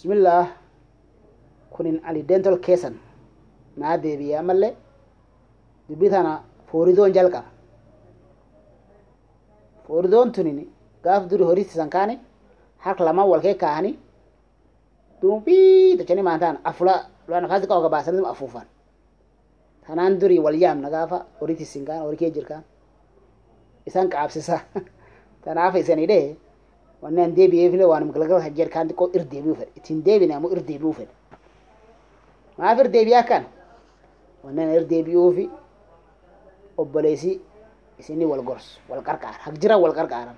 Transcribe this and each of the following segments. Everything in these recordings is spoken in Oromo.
bismillah kunin ali dental keesan naa deebi'ee ammallee dubbii tana fooridoon jalqaba fooridoon tunin gaaf duri horii isan kaani harka lamaan wal keekaa'anii duubii tochanii maantaan afula waan afaasi qabu kabaasanii afuufan tanaan duri walyaamna gaafa horii isin kaan horii kee jirkaan isan qaabsisa tanaaf isanidhee wannaan deebi'ee file waanuma galgala hajjar kaan xiqqoo irdeebi'uu fedha ittiin deebina immoo irdeebi'uu fedha maaf irdeebi'aa kana wannaan irdeebi'uufi obboleessii isinii wal gorsu wal qarqaara haq jiran wal qarqaaran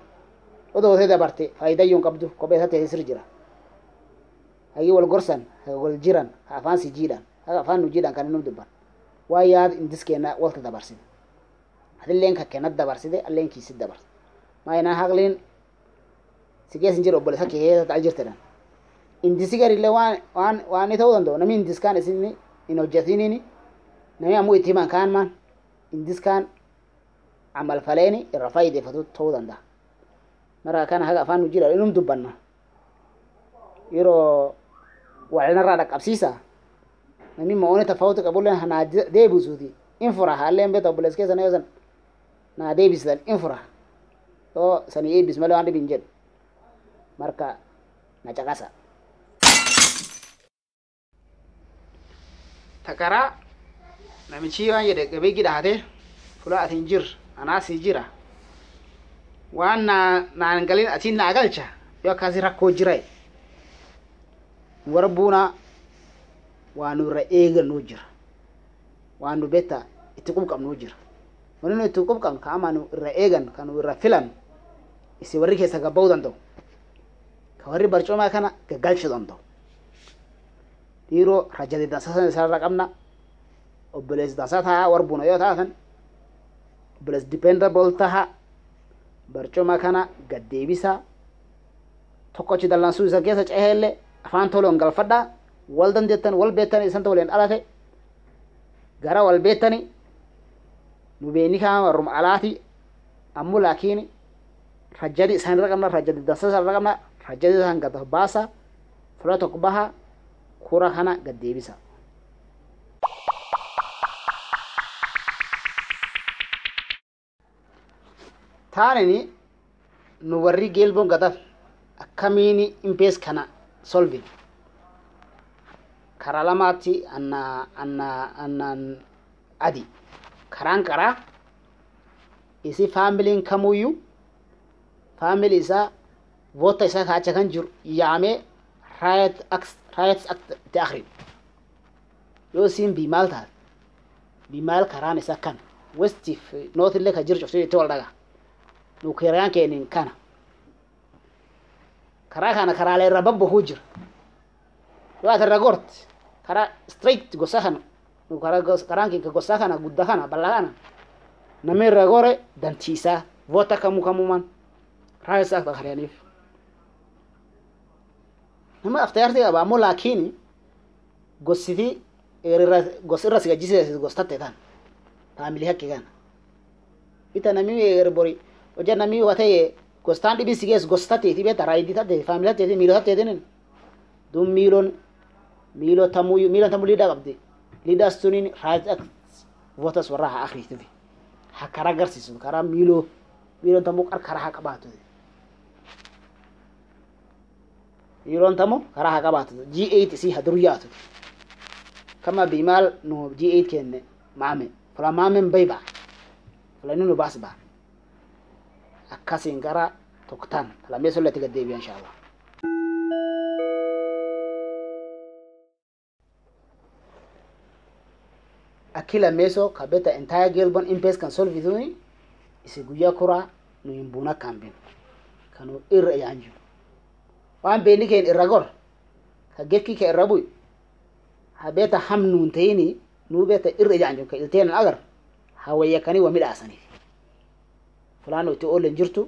odoo ta'e dabarte faayidaayyuun qabdu kophee isaa ta'e sir jira hagi wal gorsan haga wal jiran ha afaan si jiidhaan haga afaan nu jiidhaan kan inni dubban waa yaada indis keenyaa walta dabarsite adilleen leenka dabarsite alleen kiisit dabarsite maayinaan haqliin siqeessin jedhu obboleessa kee keessa ta'aa jirtedha. Indisi garillee waan ni ta'uu danda'u namni indis kaan isin hin hojjetiniini namni ammoo ta'uu danda'a. inni dubbanna. Yeroo naa deebisuuti in haalleen na naa deebisisan in fura. Yoo sanii eebbis malee waan dhibiin marka nachakasa takara namichi waan jedhe qabee gidhaate fula atin jir anaasii jira waan naan galin naagalcha naa galcha yoo akkasii rakkoo jirae warbuuna waa nu irra eeganuu jira waa nu betta itti qubqabnuu jira wanni nu itti qubqabn ka ama nu irra eegan kanu nu irra filan isi warri keessa gabba'uu danda'u ka warri barcoomaa kana gaggalchuu danda'u dhiiroo rajadeedansaa sana isaarraa qabna obboleessi dansaa taa'aa warbuuna yoo taatan obboleessi dipendable ta'a barcoomaa kana gad deebisaa tokkochi dallansuu isa keessa ceheellee afaan toloon galfadhaa wal dandeettan wal beektan isanta waliin dhalate gara wal beektani nu beeni kaama warruma alaati ammoo laakiin rajjadi isaanirra qabna rajjadi dansaa isaanirra qabna hajjaja san gad baasa fira tokko baha kura kana gad deebisa taanini nu warri geelboon gada akkamiini impees kana solvin karaa lamaatti anna adi karaan qaraa isi faamiliin kamuyyuu faamilii isaa bootta isaan ka'acha kan jiru yaame yaamee raayatis akti akhrin yoo siin bimaal taate bimaal karaan isa kana westiif nootillee ka jiru cufsuu itti wal dhagaa nuukiraan keeniin kana karaa kana karaalee irra babbahuu jira yoo ati irra goorte karaa straight gosa kana karaan kana guddaa kana bal'aa namni irra gore dantiisaa boota kamuu kamuumaan raayatis akti akhrianiif nama aftayaartii qaba ammoo laakiin gositi irra si gajjisiis gostatte tan taamilii hakki kana ita namni erbori hojja namni watee gostaan dhibii si gees gostateeti beeta raayidii tateeti faamilii tateeti miiloo tateetinin duun miiloon miiloo tamuu miiloon tamuu liidaa qabdi liidaa suniin raajak votas warra haa akhiitufi haa karaa agarsiisu karaa miiloo miiloon tamuu qarkara haa qabaatu. yeroontammoo karaa haa qabaatu G8 isii haa duryaatu kama bimaal nu G8 kenne ba'a baas ba'a akkasiin tokkotaan entire gelbon kan solvituni isi guyyaa kuraa nu hin buuna kan kanu irra yaanjiru. waan beenni keen irra gor ka gekki kee irra buy ha beeta hamnuun nuun nuu beeta irra ijaan ka ilteenan agar ha wayyakanii wa midhaasaniif fulaan itti oolen jirtu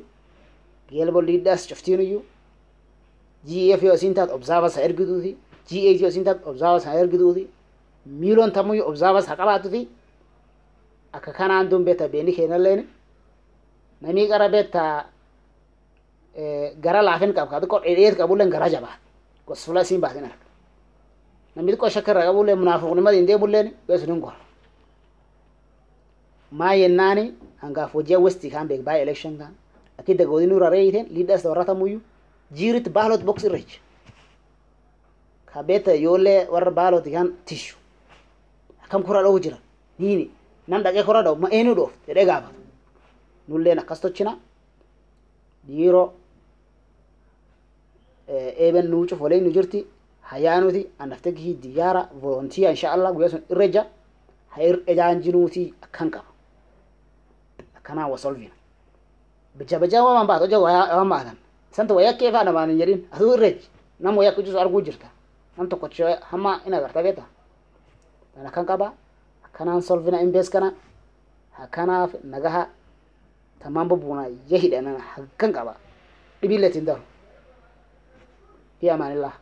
geelbo liidhaas cuftiinuyyuu gef yoosin taat Observers ha ergituuti gx yoo isin taat obsaavas ha ergituuti ha qabaatuti akka kanaan duun beeta beenni keenalleen namii qara beeta gara laafin qaba xiqqoo dheedheet qabullee garaa jabaa gosola isiin baasin arga namni xiqqoo shakkarraa qabullee munaafiqnimatti hin deebulleen beesun hin gora maa yennaani hangaaf hojii westi kaan beek baay'ee elekshin kaan akki dagoodii nurra reeyiten liidhaas warratamuyyuu jiiritti baalot boks irreecha ka beeta yoollee warra baalot kaan tishu akkam kora dha'u jira niini nam dhaqee kora dha'u ma eenyu dhoof jedhee gaafata nulleen akkas tochina dhiiroo eeben nuu cufolee nu jirti hayaa nuti annaftee gihii diyyaara volontiyaa inshaallah guyyaa sun irra jira hayir ejaan jinuutii akkan qaba akkanaa wasolvina bija bija waan baatu oja waan baatan isanta wayakkee faa namaan hin jedhin atuu irreechi nam wayakku jisu arguu jirta nam tokkochi hamma in agarta beeta tan akkan qaba akkanaan solvina in beeskana akkanaaf nagaha tamaan bubbuuna yahidhanan hakkan qaba dhibiilleetiin daru في أمان الله